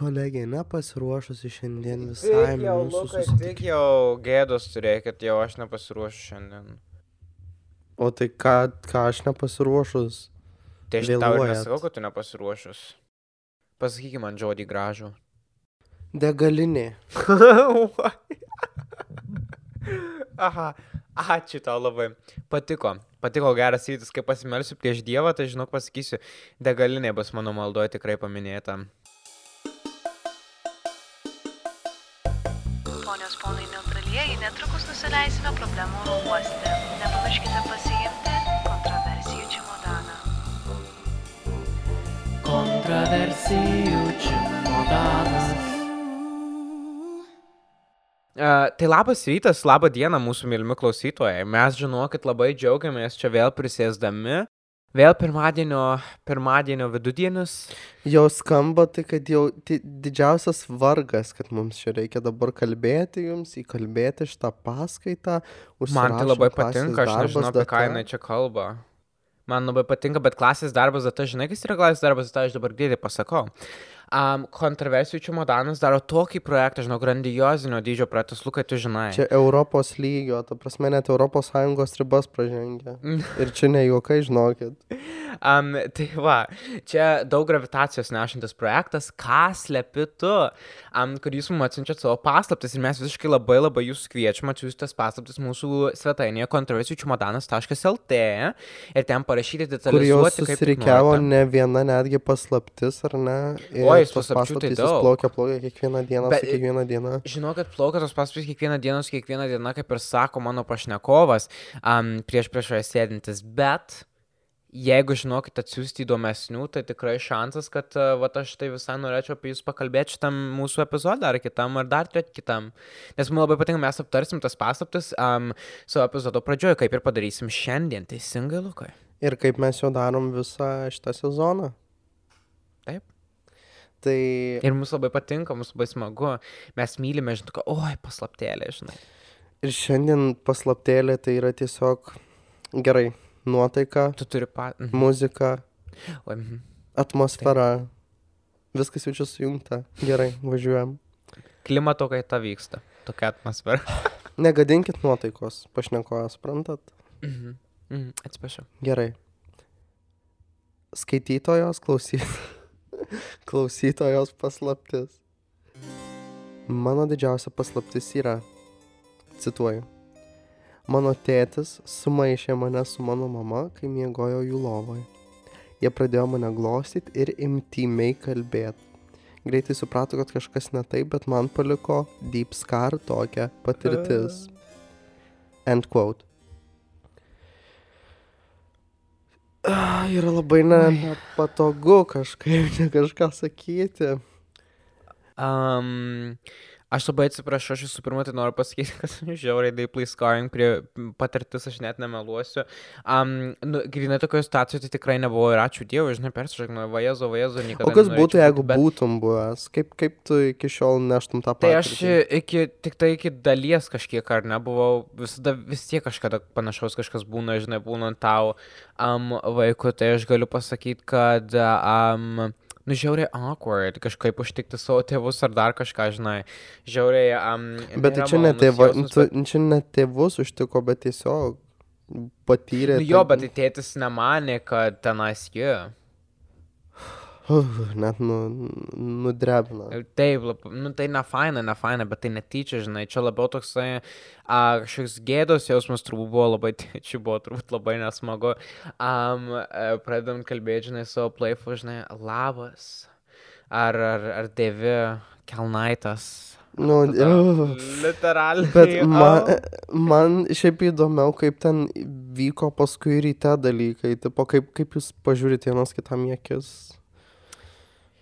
kolegė nepasiruošusi šiandien visai Tik jau, mūsų Lukai, tik jau gėdos turėkit, jau aš nepasiruošiu šiandien. O tai ką, ką aš nepasiruošus? Tai aš tau nesakau, kad tu nepasiruošus. Pasakyk man žodį gražų. Degalinė. Aha, ačiū tau labai. Patiko. Patiko geras rytis, kai pasimelsiu prieš Dievą, tai žinok pasakysiu, degalinė bus mano maldoje tikrai paminėta. Neutralieji, netrukus nusileisime problemų oro uoste. Nepamirškite pasiimti kontroversijų čemodaną. Kontroversijų čemodanas. Uh, tai labas rytas, laba diena mūsų mylimi klausytojai. Mes žinokit labai džiaugiamės čia vėl prisėsdami. Vėl pirmadienio, pirmadienio vidudienis. Jau skamba tai, kad jau didžiausias vargas, kad mums čia reikia dabar kalbėti jums, įkalbėti šitą paskaitą. Man tai labai patinka, aš nežinau, apie ką jinai čia kalba. Man labai patinka, bet klasės darbas data, žinai, kas yra klasės darbas data, aš dabar greitai pasakau. Um, kontroversijų čemodanas daro tokį projektą, žinau, grandiozinio dydžio projektas, Lukai, tu žinai. Čia Europos lygio, ta prasme net Europos Sąjungos ribas pražengia. Mm. Ir čia ne juokai, žinokit. Um, tai va, čia daug gravitacijos nešantis projektas, ką slepi tu, um, kur jūs mums atsiunčiat savo paslaptis ir mes visiškai labai labai jūs kviečiam atsiųsti tas paslaptis mūsų svetainėje kontroversijų čemodanas.lt ir ten parašyti Kur jau detalizuoti, tik susirikiavo norite. ne viena netgi paslaptis, ar ne? Ir Oi, paslapčių tai daug. plaukia, plaukia kiekvieną dieną, Bet- su kiekvieną dieną. Žinau, kad plaukia tos paslaptys kiekvieną dieną, kiekvieną dieną, kaip ir sako mano pašnekovas, um, prieš priešoje sėdintis, bet jeigu žinokit atsiųsti įdomesnių, tai tikrai šansas, kad uh, vat, aš tai visai norėčiau apie jūs pakalbėti šitam mūsų epizodui, ar kitam, ar dar turėt kitam. Nes man labai patinka, mes aptarsim tas paslaptis um, savo epizodo pradžioje, kaip ir padarysim šiandien, teisingai, Lukai. Ir kaip mes jau darom visą šitą sezoną. Taip. Tai Ir mums labai patinka, mums labai smagu, mes mylime, žinai, tokia, oi, paslaptėlė, žinai. ir šiandien paslaptėlė tai yra tiesiog gerai. Nuotaika, Tu turi pat... Mhm. muzika, Oi, mhm. atmosfera. Viskas jau čia sujungta. Gerai, važiuojam. Klimato kaita vyksta, tokia atmosfera. Negadinkit nuotaikos, pašnekojas, suprantat? Mhm. Mhm. Atsiprašau. Gerai. Skaitytojos, klausyt... klausytojos paslaptis. Mano didžiausia paslaptis yra, cituoju, mano tėtis sumaišė mane su mano mama, kai miegojo jų lovoje. Jie pradėjo mane glostyti ir imtymiai kalbėti. Greitai suprato, kad kažkas ne taip, bet man paliko deep scar tokia patirtis. End quote. Ah, yra labai ne- nepatogu kažkaip ne kažką sakyti. Um, aš labai atsiprašau, aš visų pirma tai noriu pasakyti, kad žiauriai deeply scarring prie patirtis, aš net nemeluosiu. Um, nu, grinai tokioje situacijoje tai tikrai nebuvo ir ačiū Dievui, žinai, persižegnu, vajezo, vajezo, niekada. O kas būtų, jeigu bet- būtum buvęs? Kaip, kaip tu iki šiol neštum tą Tai patirtį? aš iki, tik tai iki dalies kažkiek ar nebuvau, visada vis tiek kažkada panašaus kažkas būna, žinai, būnant tau um, vaiku, tai aš galiu pasakyti, kad, um, nu, žiauriai awkward kažkaip užtikti savo tėvus ar dar kažką, žinai, žiauriai... Um, Bet tai čia ne, tėva, tu, čia ne tėvus užtiko, bet tiesiog patyrė. Nu, jo, bet tai tėtis nemanė, kad tenais jie. Uh, net nu, nudrebina. Taip, nu, tai ne faina, ne faina, bet tai netyčia, žinai, čia labiau toksai, kažkoks gėdos jausmas turbūt buvo labai, čia buvo turbūt labai nesmagu. Um, pradedam kalbėti, žinai, savo playfu, žinai, labas. Ar, ar, ar dėvi kelnaitas. Nu, uh, Literaliai. Bet man, man šiaip įdomiau, kaip ten vyko paskui ryte dalykai, tipo, kaip, kaip jūs pažiūrite vienas kitam į akis.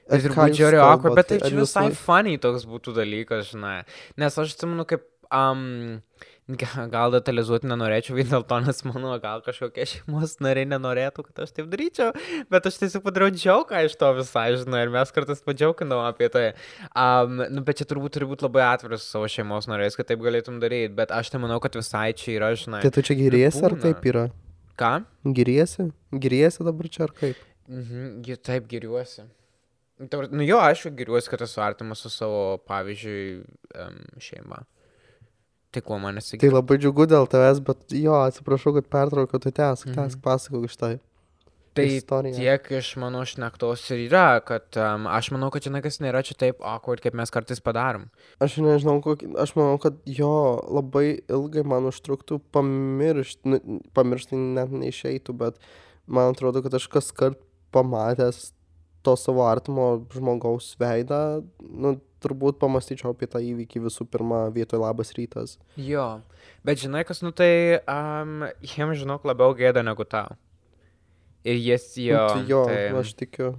Ką turbūt jūs žiūrėjau, kalbat? bet tai čia jūs visai nu- funny toks būtų dalykas, žinai. Nes aš atsimenu, kaip, um, ga- gal detalizuoti nenorėčiau vien dėl to, nes mano gal kažkokie šeimos nariai nenorėtų, kad aš taip daryčiau, bet aš tiesiog padariau džiauką iš to visai, žinai, ir mes kartais padžiaukindavom apie tai. Um, nu, bet čia turbūt turi būti labai atviras savo šeimos nariais, kad taip galėtum daryti, bet aš tai manau, kad visai čia yra, žinai. Tai tu čia giriesi ar kaip yra? Ką? Giriesi? Giriesi dabar čia ar kaip? Mhm, taip giriuosi. Prasme, Nu jo, aišku, geriuosi, kad esu artimas su savo, pavyzdžiui, šeima. Tai kuo man Tai nesigiria. labai džiugu dėl tavęs, bet jo, atsiprašau, kad pertraukiau, tu tęsk, Mhm. tęsk pasakok iš tai. Tai istorija. tiek iš mano šnektos ir yra, kad um, aš manau, kad žinai, kas nėra čia taip awkward, kaip mes kartais padarom. Aš nežinau, kokį, aš manau, kad jo labai ilgai man užtruktų pamiršti, nu, pamiršti net neišeitų, bet man atrodo, kad aš kas kart pamatęs to savo artimo žmogaus veidą, nu, turbūt pamastyčiau apie tą įvykį visų pirma vietoj labas rytas. Jo, bet žinai, kas, nu tai um, jiems, žinok, labiau gėda negu tau. Ir jis Nu, jo. tai jo, tai... aš tikiu.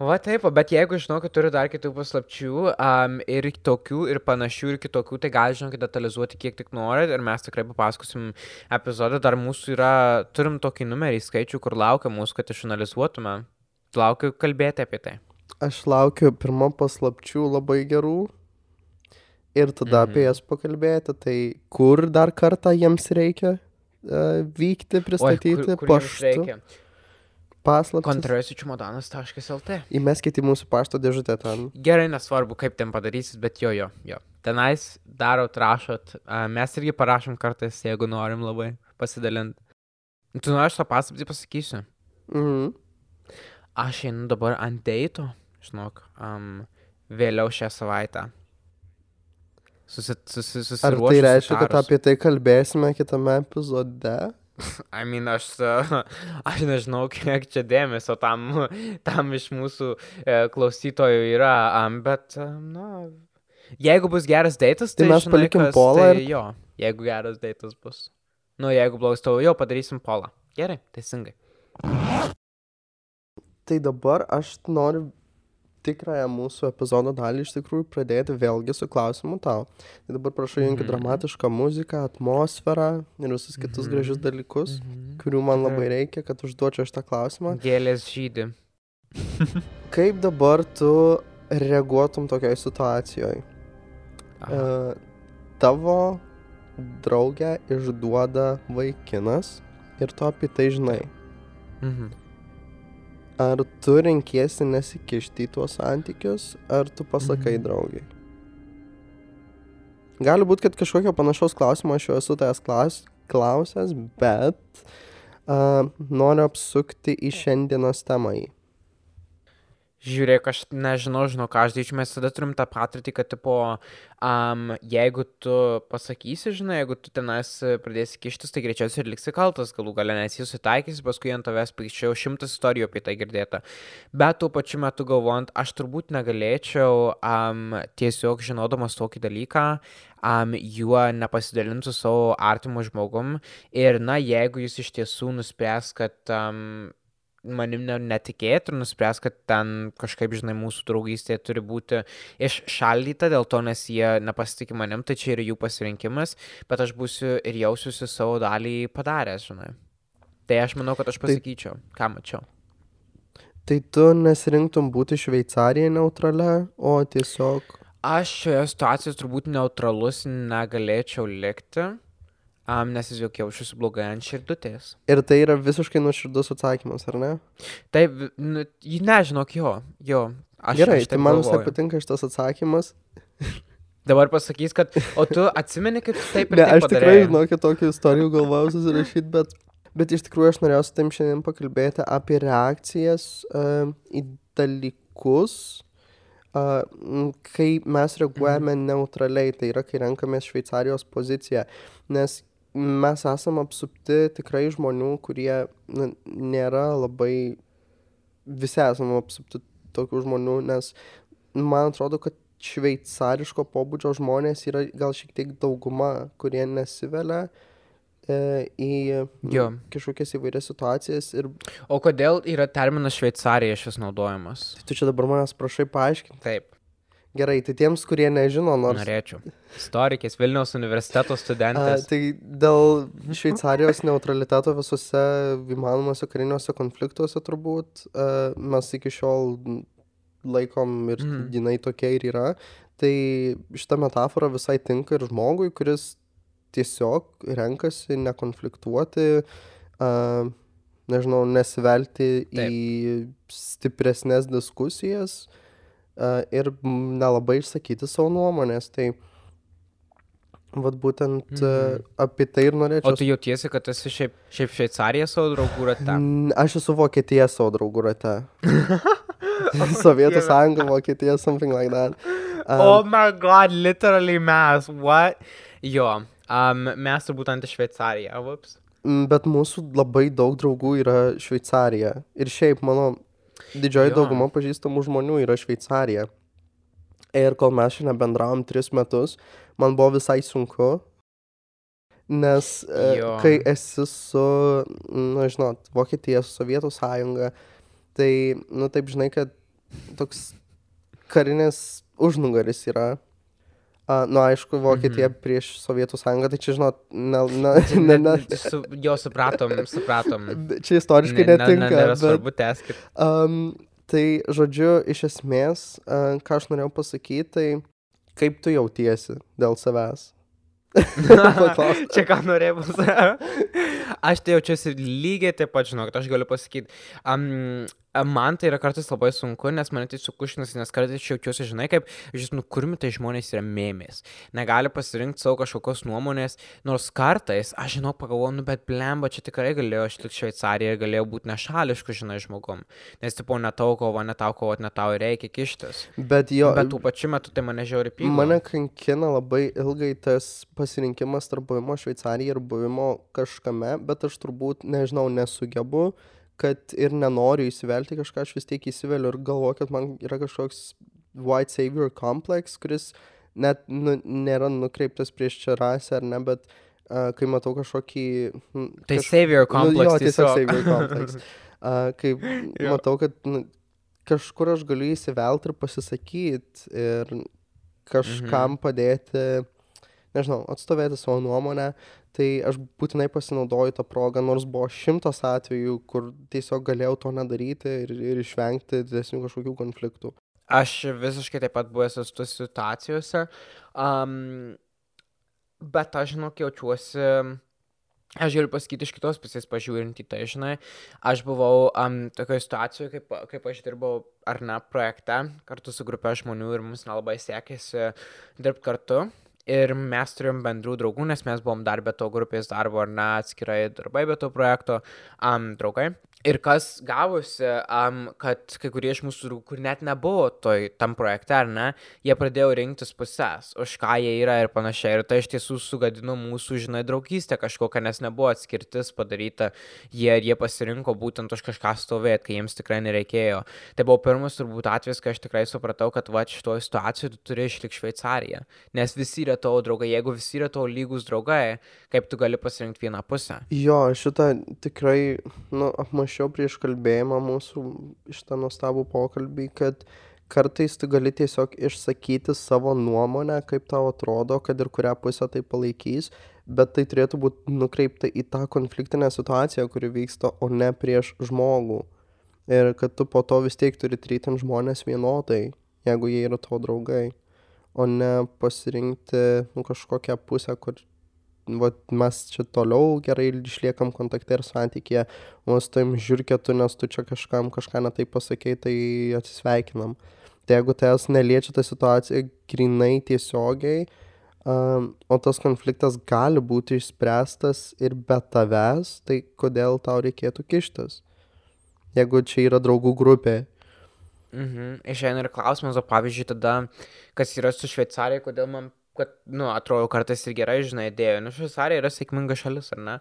Va taip, bet jeigu žinau, kad turi dar kitų paslapčių um, ir tokių, ir panašių, ir kitokių, tai gal žinokit detalizuoti kiek tik norit ir mes tikrai papasakosim epizodą. Dar mūsų yra, turim tokį numerį skaičių, kur laukia mūsų, kad išanalizuotume. Laukiu kalbėti apie tai. Aš laukiu pirmą paslapčių labai gerų ir tada apie Mhm. jas pakalbėti. Tai kur dar kartą jiems reikia uh, vykti, pristatyti kur, kur jums paštu paslaptis. Kontroversičmodanas.lt Įmeskite į mūsų pašto dėžutę ten. Gerai, nesvarbu, kaip ten padarysit, bet jo, jo, jo. Tenais darot, rašot. A, mes irgi parašom kartais, jeigu norim labai pasidalinti. Tu nori aš tą paslaptį pasakysiu. Mhm. Aš einu dabar ant deito, žinok, um, vėliau šią savaitę. Susi, susi, Ar susiruošiu. tai reiškia, kad apie tai kalbėsime kitame epizode? I mean, aš, aš nežinau, kiek čia dėmesio tam, tam iš mūsų e, klausytojų yra, um, bet, na, jeigu bus geras deitas, Tai tai, mes žinai, palikim kas, polą tai ir- Jo, jeigu geras deitas bus. Nu, jeigu blogas, tau jau padarysim polą. Gerai, teisingai. Tai dabar aš noriu tikrąją mūsų epizodo dalį iš tikrųjų pradėti vėlgi su klausimu tau. Tai dabar prašau jungti Mhm. dramatišką muziką, atmosferą ir visus kitus Mhm. gražius dalykus, Mhm. kurių man labai reikia, kad užduočiau šitą klausimą. Gėlės žydi. Kaip dabar tu reaguotum tokioj situacijoje? Aha. Tavo draugę išduoda vaikinas ir tu apie tai žinai. Mhm. Ar tu renkiesi nesikišti į tuos santykius, ar tu pasakai Mhm. draugiai? Gali būti, kad kažkokio panašaus klausimo aš jau esu tavęs klaus, klausęs, bet uh, noriu apsukti į šiandienos temą. jį. Žiūrėk, aš nežinau, žinau, ką aš daryčiau, mes tada turim tą patirtį, kad, tipo, um, jeigu tu pasakysi, žinai, jeigu tu tenais pradėsi kištis, tai greičiausiai ir liksi kaltas, galų galę nes jis susitaikysi, paskui ant tavęs pykščiau šimtas istorijų apie tai girdėta. Bet tuo pačiu metu galvojant, aš turbūt negalėčiau um, tiesiog žinodamas tokį dalyką, um, juo nepasidalinti su savo artimu žmogum. Ir, na, jeigu jis iš tiesų nuspręs, kad um, manim ne, netikėt ir nuspręs, kad ten kažkaip, žinai, mūsų draugystė turi būti iššaldyta dėl to, nes jie nepasitikė manim, tai čia yra jų pasirinkimas, bet aš būsiu ir jausiuosi savo dalį padaręs, žinai. Tai aš manau, kad aš pasakyčiau, ką mačiau. Tai tu nesirinktum būti Šveicarija neutralia, o tiesiog... Aš šioje situacijoje turbūt neutralus negalėčiau likti, um, nes jis jau jaučiuosi blogai ant širdutės. Ir tai yra visiškai nuoširdus atsakymas, ar ne? Taip, nu, nežinok jo, jo. Aš, Gerai, aš tai man visai patinka šitas atsakymas. Dabar pasakys, kad, o tu atsimeni, kaip taip ir Ne, taip aš tikrai, padarei? žinokit, tokių istorijų galvojau susirašyti, bet, bet iš tikrųjų aš norėjau su tam šiandien pakalbėti apie reakcijas uh, į dalykus, uh, kai mes reaguojame Mhm. neutraliai, tai yra, kai renkamės Šveicarijos poziciją, nes mes esame apsupti tikrai žmonių, kurie na, nėra labai, visi esame apsupti tokių žmonių, nes man atrodo, kad šveicariško pobūdžio žmonės yra gal šiek tiek dauguma, kurie nesivelia e, į Jo. kažkokias įvairias situacijas ir O kodėl yra terminas Šveicarija šis naudojamas? tu čia dabar manęs prašai paaiškinti. Taip, Gerai, tai tiems, kurie nežino, nors... norėčiau. Istorikės, Vilniaus universiteto A, studentės. tai dėl Šveicarijos neutraliteto visose įmanomuose kariniuose konfliktuose turbūt a, mes iki šiol laikom ir Mhm. jinai tokia ir yra. Tai šita metafora visai tinka ir žmogui, kuris tiesiog renkasi nekonfliktuoti, a, nežinau, nesivelti Taip. į stipresnės diskusijas ir nelabai išsakyti savo nuomonės. Tai vad būtent Mhm. uh, apie tai ir O norėčiau. tu jautiesi, kad esi šiaip, šiaip Šveicarija savo draugų rate? Aš esu Vokietija savo draugų rate. Sovietų sąjunga, Vokietija, something like that. Um, Oh my god, literally mes, what? Jo, um, mes turbūt ant Šveicariją, ups. m, bet mūsų labai daug draugų yra Šveicarija. Ir šiaip mano didžioji Jo. dauguma pažįstamų žmonių yra Šveicarija. Ir kol mes šiandien bendravom tris metus, man buvo visai sunku. Nes e, Jo. kai esi su, na žinot, Vokietija, su Sovietų sąjunga, tai, nu taip žinai, kad toks karinis užnugaris yra. A, nu, aišku, Vokietija Mhm. prieš Sovietų sąjungą, tai čia, žinot, ne, ne, ne, ne, Su, jo, supratom, supratom. čia istoriškai Ne- ne- netinka. ne- bet, svarbu, teskit. um, tai, žodžiu, iš esmės, uh, ką aš norėjau pasakyti, tai kaip tu jautiesi dėl savęs? Čia ką norėjau pasakyti. Aš tai jaučiuosi lygiai taip pat, žinok, aš galiu pasakyti. Um, man tai yra kartais labai sunku, nes mane tai sukušinas, nes kartais jaučiuosi, žinai, kaip, žinai, nu kurmi tai žmonės yra mėmės. Negali pasirinkti savo kažkokios nuomonės, nors kartais, aš žinau, pagalvoju, nu bet blemba, čia tikrai galėjo išlikti Šveicarija ir galėjo būti nešališku, žinai, žmogum. Nes, tipo, ne tau kovo, ne tau kovo, ne tau reikia kištis. Bet jo, Bet tuo pačiu metu tai mane žiauri pyko. mane kankina labai ilgai tas pasirinkimas tarp buvimo Šveicarija ir buvimo kažkame, bet aš turbūt, nežinau, nesugebu, kad ir nenoriu įsivelti kažką, aš vis tiek įsiveliu ir galvoju, kad man yra kažkoks white savior complex, kuris net nu, nėra nukreiptas prieš čia rasę ar ne, bet uh, kai matau kažkokį... mm, Tai kaž- savior Nu, complex. jo, tiesiog tiesiog. savior complex. Uh, kai Jo. matau, kad nu, kažkur aš galiu įsivelti ir pasisakyti ir kažkam Mhm. padėti, nežinau, atstovėti savo nuomonę, tai aš būtinai pasinaudoju tą progą, nors buvo šimtas atvejų, kur tiesiog galėjau to nedaryti ir, ir išvengti didesnių kažkokių konfliktų. Aš visiškai taip pat buvęs esu situacijose. Um, bet aš žinok, jaučiuosi. Aš galiu pasakyti iš kitos pusės, pažiūrint į tai, žinai, aš buvau um, tokioje situacijoje, kaip, kaip aš dirbau ar ne projekte kartu su grupė žmonių ir mums nelabai sekėsi dirbti kartu. Ir mes turėjom bendrų draugų, nes mes buvom dar be to grupės darbo ar ne atskirai darbai be to projekto um, draugai. Ir kas gavosi, um, kad kai kurie iš mūsų kur net nebuvo toj tam projekte, ar ne, jie pradėjo rinktis pusės, už ką jie yra ir panašiai. Ir tai iš tiesų sugadino mūsų, žinai, draugystę kažkokią, nes nebuvo atskirtis padaryta. Jie, jie pasirinko būtent už kažką stovėti, kai jiems tikrai nereikėjo. Tai buvo pirmas turbūt atvejis, kai aš tikrai supratau, kad va šitoje situacijoje tu turi išlikti Šveicariją. Nes visi yra tavo draugai. Jeigu visi yra tavo lygus draugai, kaip tu gali pasirinkti vieną pusę? Jo, šitą tikrai, nu, apmašiau prieš kalbėjimą mūsų šitą nuostabų pokalbį, kad kartais tu gali tiesiog išsakyti savo nuomonę, kaip tau atrodo, kad ir kurią pusę tai palaikys, bet tai turėtų būti nukreipta į tą konfliktinę situaciją, kuri vyksta, o ne prieš žmogų. Ir kad tu po to vis tiek turi trytinti žmonės vienodai, jeigu jie yra tavo draugai, o ne pasirinkti nu, kažkokią pusę, kur vat, mes čia toliau gerai išliekam kontakte ir santykėje, o su tavim žiūrkėtų, nes tu čia kažkam kažką netai pasakei, tai atsisveikinam. Tai jeigu tavęs neliečia ta situacija grinai tiesiogiai, um, o tas konfliktas gali būti išspręstas ir be tavęs, tai kodėl tau reikėtų kištis? Jeigu čia yra draugų grupė. Mhm. Išeina ir klausimas, o pavyzdžiui, tada, kas yra su Šveicarija, kodėl man, kad, nu, atrodo kartais ir gerai, žinai, idėja, nu, Šveicarija yra sėkminga šalis, ar ne?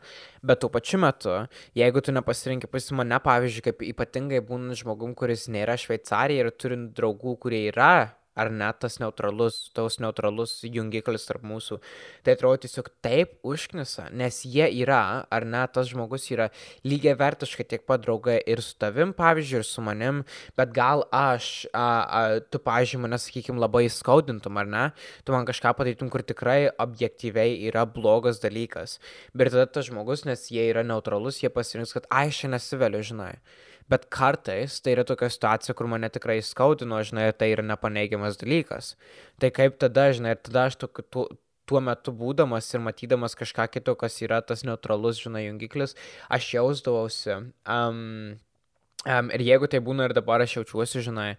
Bet tuo pačiu metu, jeigu tu nepasirinkai, pas mane, pavyzdžiui, kaip ypatingai būnant žmogum, kuris nėra Šveicarija ir turint draugų, kurie yra ar net tas neutralus, tos neutralus jungiklis tarp mūsų. Tai atrodo tiesiog taip užknisa, nes jie yra, ar net tas žmogus yra lygiai vertiškai tiek pat draugai ir su tavim, pavyzdžiui, ir su manim, bet gal aš, a, a, tu, pavyzdžiui, mane, sakykime, labai skaudintum, ar ne, tu man kažką padarytum, kur tikrai objektyviai yra blogas dalykas. Bet tada tas žmogus, nes jie yra neutralus, jie pasirinks, kad aš čia nesiveliu, žinai. Bet kartais tai yra tokia situacija, kur mane tikrai skaudino, žinai, tai yra nepaneigiamas dalykas. Tai kaip tada, žinai, tada aš tokiu, tuo, tuo metu būdamas ir matydamas kažką kito, kas yra tas neutralus, žinai, jungiklis, aš jausdavausi. Um, Um, ir jeigu tai būna ir dabar aš jaučiuosi, žinai,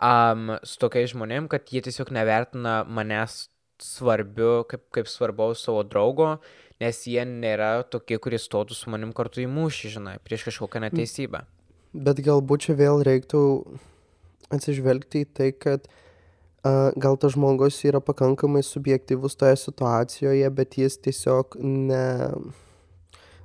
um, su tokiais žmonėm, kad jie tiesiog nevertina manęs svarbiu, kaip, kaip svarbaus savo draugo, nes jie nėra tokie, kurie stotų su manim kartu į mūšį, žinai, prieš kažkokią neteisybę. Bet galbūt čia vėl reiktų atsižvelgti į tai, kad uh, gal tas žmogus yra pakankamai subjektivus toje situacijoje, bet jis tiesiog ne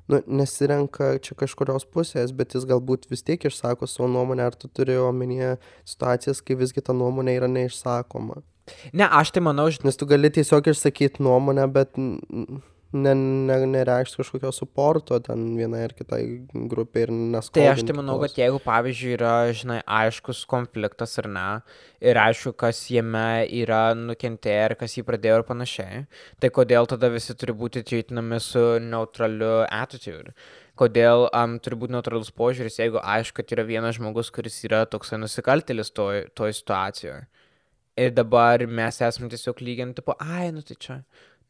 nu nesirenka čia kažkurios pusės bet jis galbūt vis tiek išsako savo nuomonę ar tu turi omenyje situacijas kai visgi ta nuomonė yra neišsakoma. Ne, aš tai manau, žinai, nes tu gali tiesiog išsakyti nuomonę bet ne, ne, nereikšti kažkokio suporto ten vienai ar kitai grupiai ir neskaudinti Tai aš tai manau, tos. kad jeigu, pavyzdžiui, yra, žinai, aiškus konfliktas ar ne, ir aišku, kas jame yra nukentėję ir kas jį pradėjo ir panašiai, tai kodėl tada visi turi būti treatinami su neutraliu attitude? Kodėl um, turi būti neutralus požiūris, jeigu aišku, kad yra vienas žmogus, kuris yra toksai nusikaltėlis toj, toj situacijoje. Ir dabar mes esame tiesiog lygiai, tipo, ai, nu tai čia,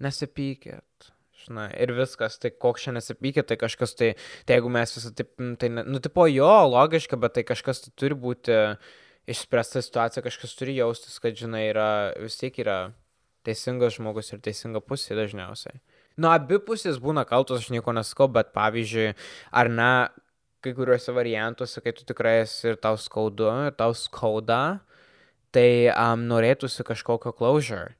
nesipykit. Žinai, ir viskas, tai koks čia nesipykit, tai kažkas tai, tai jeigu mes visą taip, tai, nu, tipo, jo, logiška, bet tai kažkas tai turi būti išspręsta situacija, kažkas turi jaustis, kad, žinai, yra, vis tiek yra teisingas žmogus ir teisinga pusė dažniausiai. Nu, abi pusės būna kaltos, aš nieko nesakau, bet pavyzdžiui, ar ne, kai kuriuose variantuose, kai tu tikrai esi ir tau skaudu, ir tau skauda, tai um, norėtųsi kažkokio closure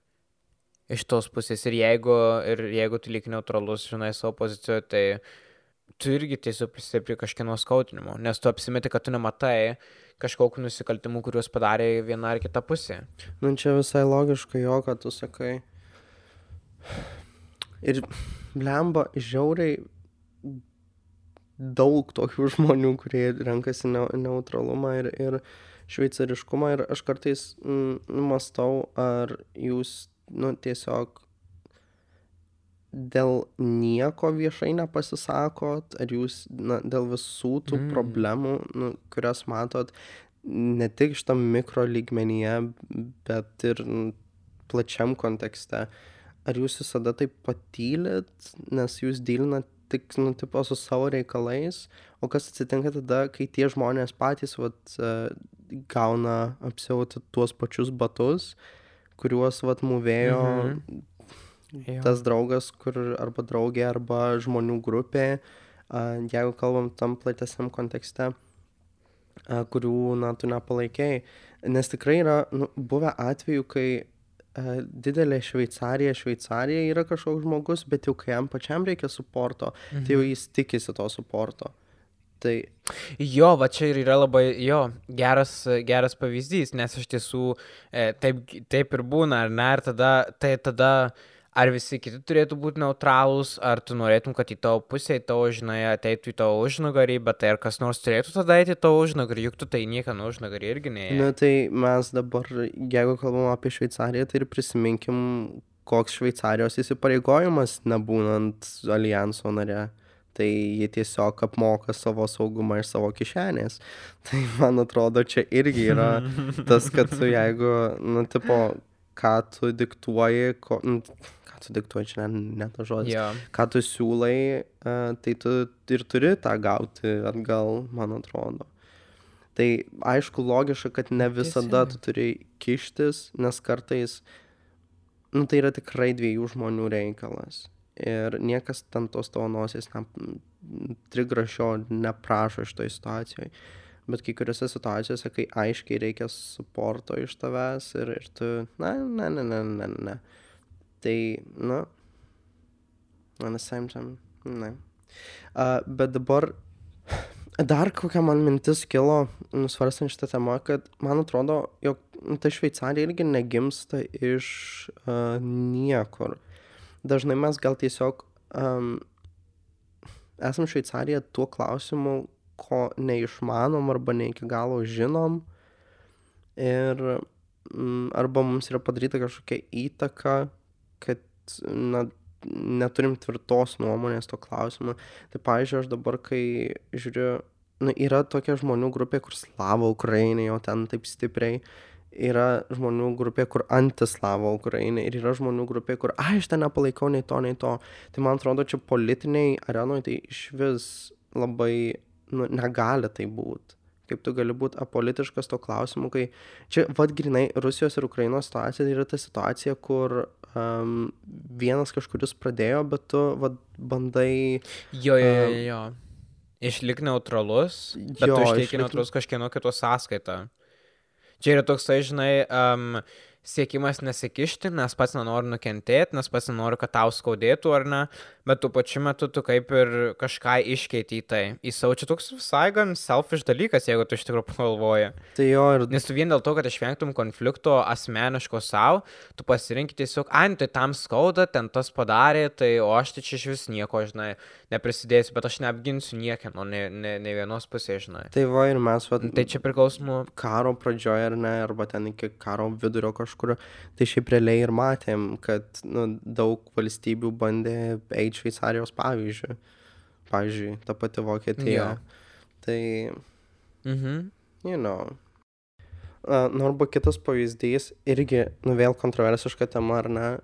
iš tos pusės. Ir jeigu, ir jeigu tu lik neutralus, žinai, savo pozicijoje, tai tu irgi tiesiog prisidedi prie kažkieno skaudinimo, nes tu apsimeti, kad tu nematai kažkokiu nusikaltimu, kuriuos padarė viena ar kita pusė. Nu, čia visai logiška jo, ką tu sakai. Ir blemba, žiauriai daug tokių žmonių, kurie renkasi ne, neutralumą ir, ir šveicariškumą. Ir aš kartais mm, mastau, ar jūs, nu, tiesiog dėl nieko viešai nepasisakot, ar jūs, na, dėl visų tų Mm. mm. problemų, nu, kurias matot, ne tik šitam mikro lygmenyje, bet ir plačiam kontekste. Ar jūs visada taip patylit, nes jūs dylinat tik, nu, tipo, su savo reikalais, o kas atsitinka tada, kai tie žmonės patys, vat, e, gauna apsiauti tuos pačius batus, kuriuos, vat, mūvėjo Mhm. Tas draugas, kur arba draugė, arba žmonių grupė, jeigu kalbam tam platesniam kontekste, kurių, na, tu nepalaikiai. Nes tikrai yra nu, buvę atvejų, kai didelė Šveicarija, Šveicarija yra kažkoks žmogus, bet jau kai jam pačiam reikia suporto, tai jau jis tikisi to suporto. Tai Jo, va čia ir yra labai, jo, geras, geras pavyzdys, nes iš tiesų e, taip, taip ir būna, ar ne, ir tada, tai tada, ar visi kiti turėtų būti neutralūs, ar tu norėtum, kad į tavo pusę, į tavo, žinai, ateitų į tavo užnugarį, bet tai ar kas nors turėtų tada eiti į tavo užnugarį, juk tu tai niekieno užnugarį irgi ne. Na tai mes dabar, jeigu kalbam apie Šveicariją, tai ir prisiminkim, koks Šveicarijos įsipareigojimas nebūnant alijanso nare. Tai jie tiesiog apmoka savo saugumą iš savo kišenės. Tai man atrodo, čia irgi yra tas, kad tu jeigu, nu, tipo, ką tu diktuoji, ko, nu, ką tu diktuoji, čia ne, ne tas žodis Jo. ką tu siūlai, e, tai tu ir turi tą gauti atgal, man atrodo. Tai aišku, logiška, kad ne visada tu turi kištis, nes kartais, nu tai yra tikrai dviejų žmonių reikalas. Ir niekas ten tos tavo nosies ne, trigrašio neprašo šitoje situacijoje. Bet kai kuriuose situacijose, kai aiškiai reikia suporto iš tavęs ir, ir tu, na, ne, ne, ne, ne, ne. Tai, nu, on the same time, ne. Uh, bet dabar dar kokia man mintis kilo, nusvarstant šitą temą, kad man atrodo, jog ta Šveicarija irgi negimsta iš uh, niekur. Dažnai mes gal tiesiog um, esam Šveicarija tuo klausimu, ko neišmanom arba ne iki galo žinom. Ir mm, arba mums yra padaryta kažkokia įtaka, kad na, neturim tvirtos nuomonės to klausimu. Tai pavyzdžiui, aš dabar, kai žiūriu, nu, yra tokia žmonių grupė, kur slavo Ukrainai, o ten taip stipriai. Yra žmonių grupė, kur antislavo Ukrainai ir yra žmonių grupė, kur, ai, aš ten nepalaikau nei to, nei to. Tai man atrodo, čia politiniai arenoje tai iš vis labai, nu, negali tai būti. Kaip tu gali būti apolitiškas to klausimu, kai čia, vad, grinai, Rusijos ir Ukrainos situacija tai yra ta situacija, kur um, vienas kažkuris pradėjo, bet tu, vad, bandai... Jo, jo, jo. Jo. Išlik neutralus, bet Jo, tu išlieki išlik- neutralus kažkieno kito sąskaitą. Čia yra toksai, žinai, um, siekimas nesikišti, nes pats nenori nukentėti, nes pats nenori, kad tau skaudėtų ar ne, bet tuo pačiu metu tu kaip ir kažką iškeiti į tai. Į savo čia toks visai gan selfish dalykas, jeigu tu iš tikrųjų pagalvoji. Tai jo ir... Nes tu vien dėl to, kad išvengtum konflikto asmeniško savo, tu pasirinkti tiesiog, ai, nu tai tam skauda, ten tas padarė, tai o aš tai čia iš vis nieko, žinai, neprisidėsiu, bet aš neapginsiu niekieno, ne, ne, ne vienos pusės, žinai. Tai va ir mes, vad, Tai čia priklauso nuo... karo pradžioje ar ne, arba ten iki karo vidurio kažkur, tai šiaip realiai ir matėm, kad nu, daug valstybių bandė eiti Šveicarijos pavyzdžių. Pavyzdžiui, ta pati Vokietija. Jo. Tai, Mhm. you know. Uh, nu, arba kitas pavyzdys, irgi, nu vėl kontroversiška tema, ar ne?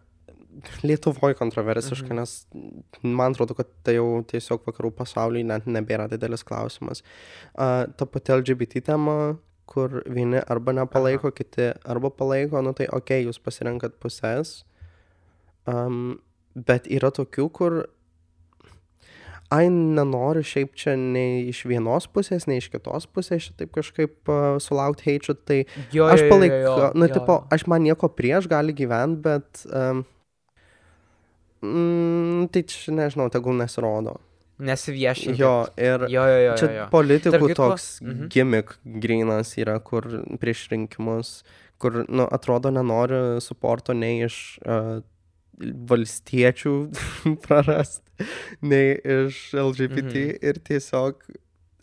Lietuvoje kontroversiška, Mhm. nes man atrodo, kad tai jau tiesiog vakarų pasaulyje net nebėra didelis klausimas. Uh, ta pati LGBT tema, kur vieni arba nepalaiko, Aha. kiti arba palaiko, nu tai ok, jūs pasirenkat pusės. Um, bet yra tokių, kur ai, nenoriu šiaip čia nei iš vienos pusės, nei iš kitos pusės šitaip kažkaip uh, sulaukti heičių, tai Jo, aš jo, jo, palaikau, jo, nu, jo. tipo, aš man nieko prieš gali gyventi, bet, um, mm, tai čia nežinau, tegul nesirodo. Nesiviešinti. Jo, ir jo, jo, jo. čia jo, jo. politikų Tarp toks mhm. gimmick grinas yra, kur prieš rinkimus, kur, nu, atrodo, nenori suporto nei iš uh, valstiečių prarast, nei iš LGBT Mhm. ir tiesiog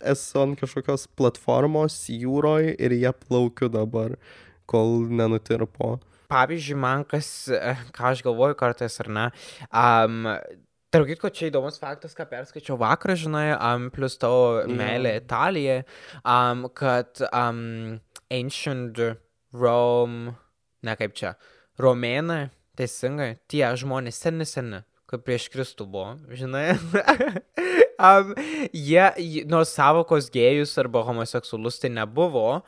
esu ant kažkokios platformos jūroje ir jie plaukiu dabar, kol nenutirpo. Pavyzdžiui, man kas, e, ką aš galvoju kartais ar ne, um, tarp kitko, čia įdomus faktas, ką perskaičiau vakar, žinai, um, plus tavo Jo. meilė Italijai, um, kad um, Ancient Rome, ne kaip čia, Romėnai, teisingai, tie žmonės seni seni, kaip prieš Kristų buvo, žinai. um, jie, nors savokos gėjus arba homoseksualus tai nebuvo,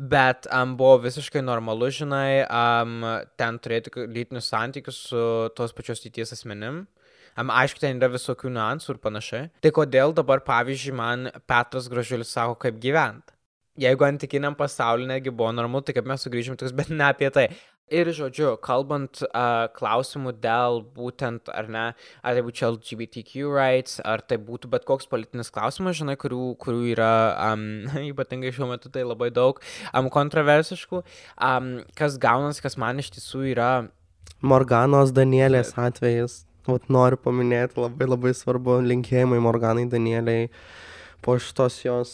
bet um, buvo visiškai normalu, žinai, um, ten turėti lytinius santykius su tos pačios lyties asmenim. Aišku, ten yra visokių niuansų ir panašiai. Tai kodėl dabar, pavyzdžiui, man Petras Gražulis sako, kaip gyventi? Jeigu antikiniam pasaulyje negi buvo normalu, tai kaip mes sugrįžim toks, bet ne apie tai. Ir žodžiu, kalbant uh, klausimų dėl būtent, ar ne, ar tai būtų LGBTQ rights, ar tai būtų bet koks politinis klausimas, žinai, kurių, kurių yra um, ypatingai šiuo metu tai labai daug um, kontroversiškų, um, kas gaunas, kas man iš tiesų yra Morganos Danielės atvejis. Vat noriu paminėti labai labai svarbu linkėjimai Morganai Danieliai po šitos jos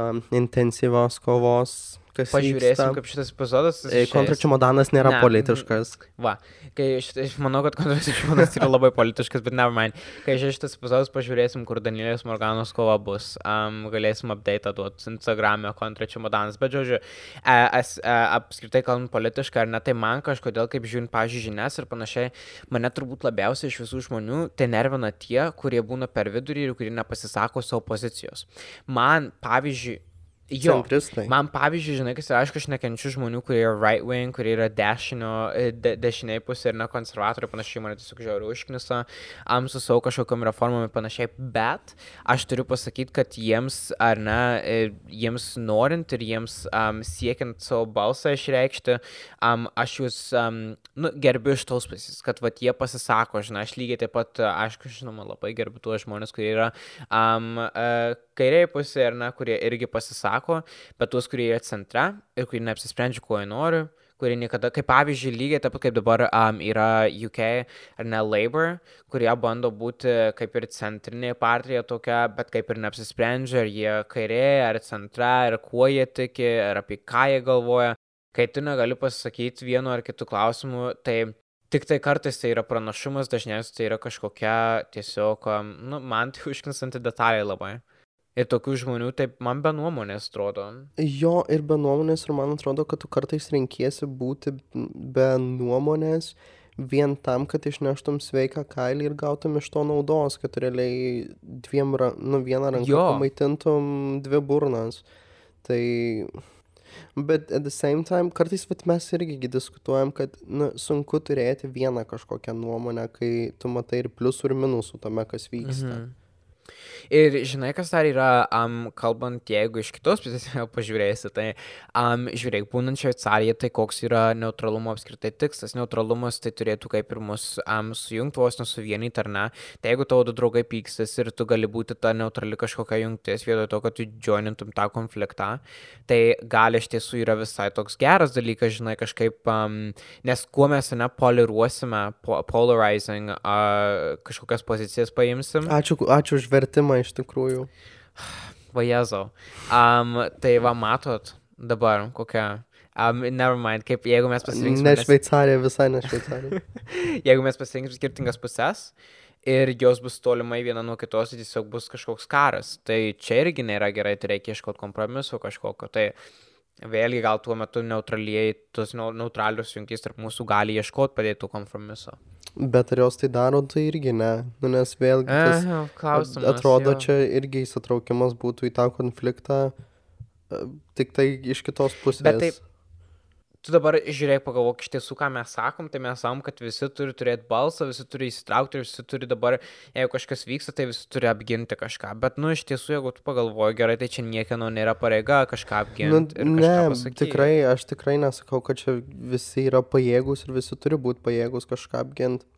um, intensyvios kovos. Kas Pažiūrėsim, vyksta. kaip šitas epizodas. E. Kontračimodanas nėra Ne, politiškas. Va, kai aš, aš manau, kad kontrasičiūnas yra labai politiškas, bet never mind. Kai šitas epizodas pažiūrėsim, kur Danielės Morganos kova bus, um, galėsim update duoti Instagram'e kontračimodanas. Bet, žodžiu, e, as, e, apskritai kalbant politiškai, ar ne, tai man kažkodėl, kaip žiūrint, pažiūrėjau, žinias ir panašiai, mane turbūt labiausiai iš visų žmonių tai nervina tie, kurie būna per vidurį ir kurie nepasisako savo pozicijos. Man, pavyzdžiui, Jo, Centristai. Man pavyzdžiui, žinai, kas yra, aišku, aš nekenčiu žmonių, kurie yra right wing, kurie yra dešinio, e, de, dešiniai pusė ir ne konservatoriai, panašiai, mane tiesiog žiauriai užknisa, am su savo kažkokiam reformom ir panašiai, bet aš turiu pasakyti, kad jiems, ar ne, e, jiems norint ir jiems um, siekiant savo balsą išreikšti, um, aš jūs, um, nu, gerbiu iš tos pusės, kad vat jie pasisako, žinai, aš lygiai taip pat, aišku, žinoma, labai gerbiu tuos žmonės, kurie yra um, uh, kairiai pusė ir, na, kurie irgi pasisako, bet tuos, kurie yra centre ir kurie neapsisprendžia, ko jie nori, kurie niekada, kaip pavyzdžiui, lygiai taip pat kaip dabar um, yra UK ar ne Labour, kurie bando būti kaip ir centrinė partija tokia, bet kaip ir neapsisprendžia, ar jie kairė, ar centre, ar kuo jie tiki, ar apie ką jie galvoja. Kai tu negali pasakyti vienu ar kitu klausimu, tai tik tai kartais tai yra pranašumas, dažniausiai tai yra kažkokia tiesiog, um, nu, man tai užknisanti detalė labai. Ir tokių žmonių, taip man be nuomonės atrodo. Jo, ir be nuomonės, ir man atrodo, kad tu kartais renkiesi būti be nuomonės vien tam, kad išneštum sveiką kailį ir gautum iš to naudos, kad realiai dviem, ra- nu, vieną ranką Jo. pamaitintum dvi burnas. Tai... Bet at the same time, kartais vat, mes irgi gi diskutuojam, kad nu, sunku turėti vieną kažkokią nuomonę, kai tu matai ir pliusų ir minusų tame, kas vyksta. Mhm. Ir žinai, kas dar yra, um, kalbant, jeigu iš kitos pusės pažiūrėsi, tai um, žiūrėk, būnant Šveicarijoje, tai koks yra neutralumo apskritai tikslas. Neutralumas tai turėtų kaip ir mus um, sujungti, vos nesuvienyti ar ne. Tai jeigu tavo du draugai pykstas ir tu gali būti ta neutrali kažkokia jungtis, vietoj to, kad tu joinintum tą konfliktą, tai gali iš tiesų yra visai toks geras dalykas, žinai, kažkaip, um, nes kuo mes nepoliruosime, po, polarizing, uh, kažkokias pozicijas paimsim. Ačiū, ačiū už vertimą iš tikrųjų. Vajezo. Um, tai va, matot dabar kokią. Um, never mind, kaip jeigu mes pasirinksime. Ne Šveicarija, visai ne Šveicarija. Jeigu mes pasirinksim skirtingas puses ir jos bus tolimai viena nuo kitos, tai tiesiog bus kažkoks karas. Tai čia irgi nėra gerai, tai reikia ieškoti kompromiso kažkokio. Tai vėlgi gal tuo metu neutraliai, tos neu- neutralios jungtys tarp mūsų gali ieškoti padėtų kompromiso. Bet ar jos tai daro, tai irgi ne. Nu, nes vėlgi tas Aha, klausimas. atrodo, jo. čia irgi įsitraukimas būtų į tą konfliktą, e, tik tai iš kitos pusės. Bet taip, tu dabar žiūrėk, pagalvok iš tiesų, ką mes sakom, tai mes sakom, kad visi turi turėti balsą, visi turi įsitraukti ir visi turi dabar, jeigu kažkas vyksta, tai visi turi apginti kažką. Bet, nu, iš tiesų, jeigu tu pagalvoji gerai, tai čia niekieno nėra pareiga kažką Nu, apginti. ir ne, pasakyti. tikrai, aš tikrai nesakau, kad čia visi yra pajėgus ir visi turi būti pajėgus kažką apginti.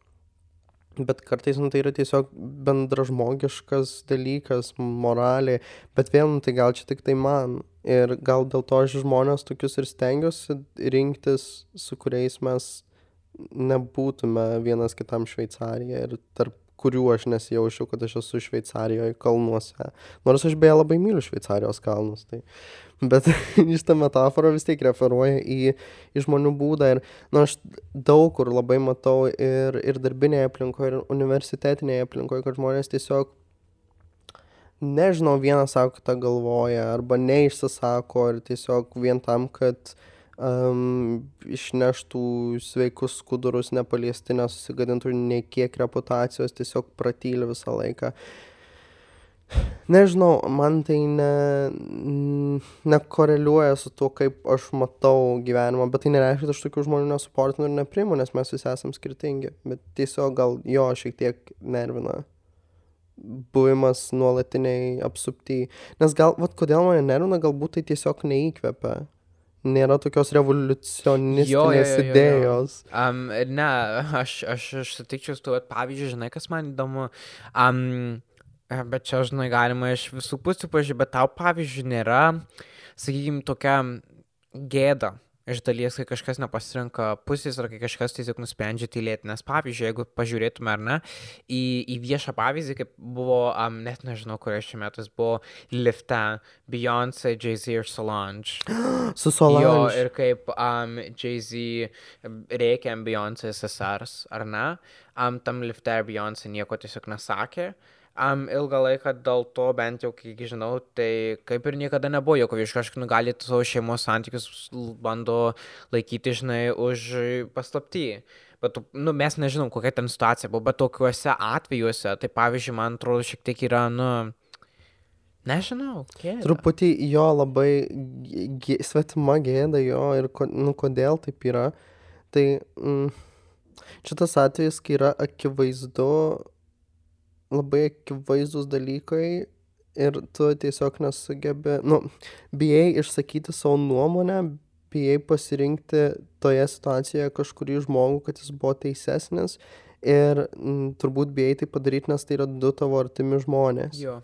Bet kartais nu, tai yra tiesiog bendražmogiškas dalykas, moralė. Bet vėl, nu, tai gal čia tik tai man. Ir gal dėl to aš žmonės tokius ir stengiuosi rinktis, su kuriais mes nebūtume vienas kitam Šveicarija ir tarp kurių aš nesijaučiu, kad aš esu Šveicarijoje kalnuose. Nors aš beje labai myliu Šveicarijos kalnus. Tai. Bet šitą metaforą vis tiek referuoja į, į žmonių būdą. Ir nu, aš daug kur labai matau ir, ir darbinėje aplinkoje, ir universitetinėje aplinkoje, kad žmonės tiesiog nežinau, vienas sako, kitą galvoja, arba neišsisako, ir tiesiog vien tam, kad um, išneštų sveikus skudurus nepaliesti, nesusigadintų nei kiek reputacijos, tiesiog pratyli visą laiką. Nežinau, man tai ne, nekoreliuoja su tuo, kaip aš matau gyvenimą, bet tai nereiškia, kad aš tokių žmonių nesuportinu ir nepriimu, nes mes visi esame skirtingi. Bet tiesiog gal jo šiek tiek nervina buvimas nuolatiniai apsupti. Nes gal, vad kodėl mane nervina, galbūt tai tiesiog neįkvepia. Nėra tokios revoliucionistinės Jo, jo, jo, jo, jo. idėjos. Um, ne, aš, aš, aš sutikčiau su tuo, pavyzdžiui, žinai, kas man įdomu, um, bet čia, žinai, galima iš visų pusių pažiūrėti, bet tau, pavyzdžiui, nėra, sakykime, tokia gėda iš dalies, kai kažkas nepasirenka pusės ar kai kažkas tiesiog nusprendžia tylėti. Nes, pavyzdžiui, jeigu pažiūrėtume ar ne, į, į viešą pavyzdį, kaip buvo, um, net nežinau, kuriais čia metais buvo lifte Beyoncé, Jay-Z ir Solange. Su Jo, Solange. ir kaip um, Jay-Z reikia Beyoncé sesers, ar ne? Um, tam lifte Beyoncé nieko tiesiog nesakė. Um, ilgą laiką dėl to, bent jau kiek žinau, tai kaip ir niekada nebuvo jokio viešo, kažkaip nu, gali savo šeimos santykius bando laikyti, žinai, už paslaptį. Bet, nu, mes nežinom, kokia ten situacija buvo, bet tokiuose atvejuose, tai pavyzdžiui, man atrodo, šiek tiek yra, nu, nežinau, kiek. Truputį jo labai g- g- svetima gėda jo ir ko, nu, kodėl taip yra. Tai mm, šitas atvejis, kai yra akivaizdu, labai akivaizdus dalykai ir tu tiesiog nesugebi, nu, bijai išsakyti savo nuomonę, bijai pasirinkti toje situacijoje kažkurį žmogų, kad jis buvo teisesnis ir mm, turbūt bijai tai padaryti, nes tai yra du tavo artimi žmonės. Jo.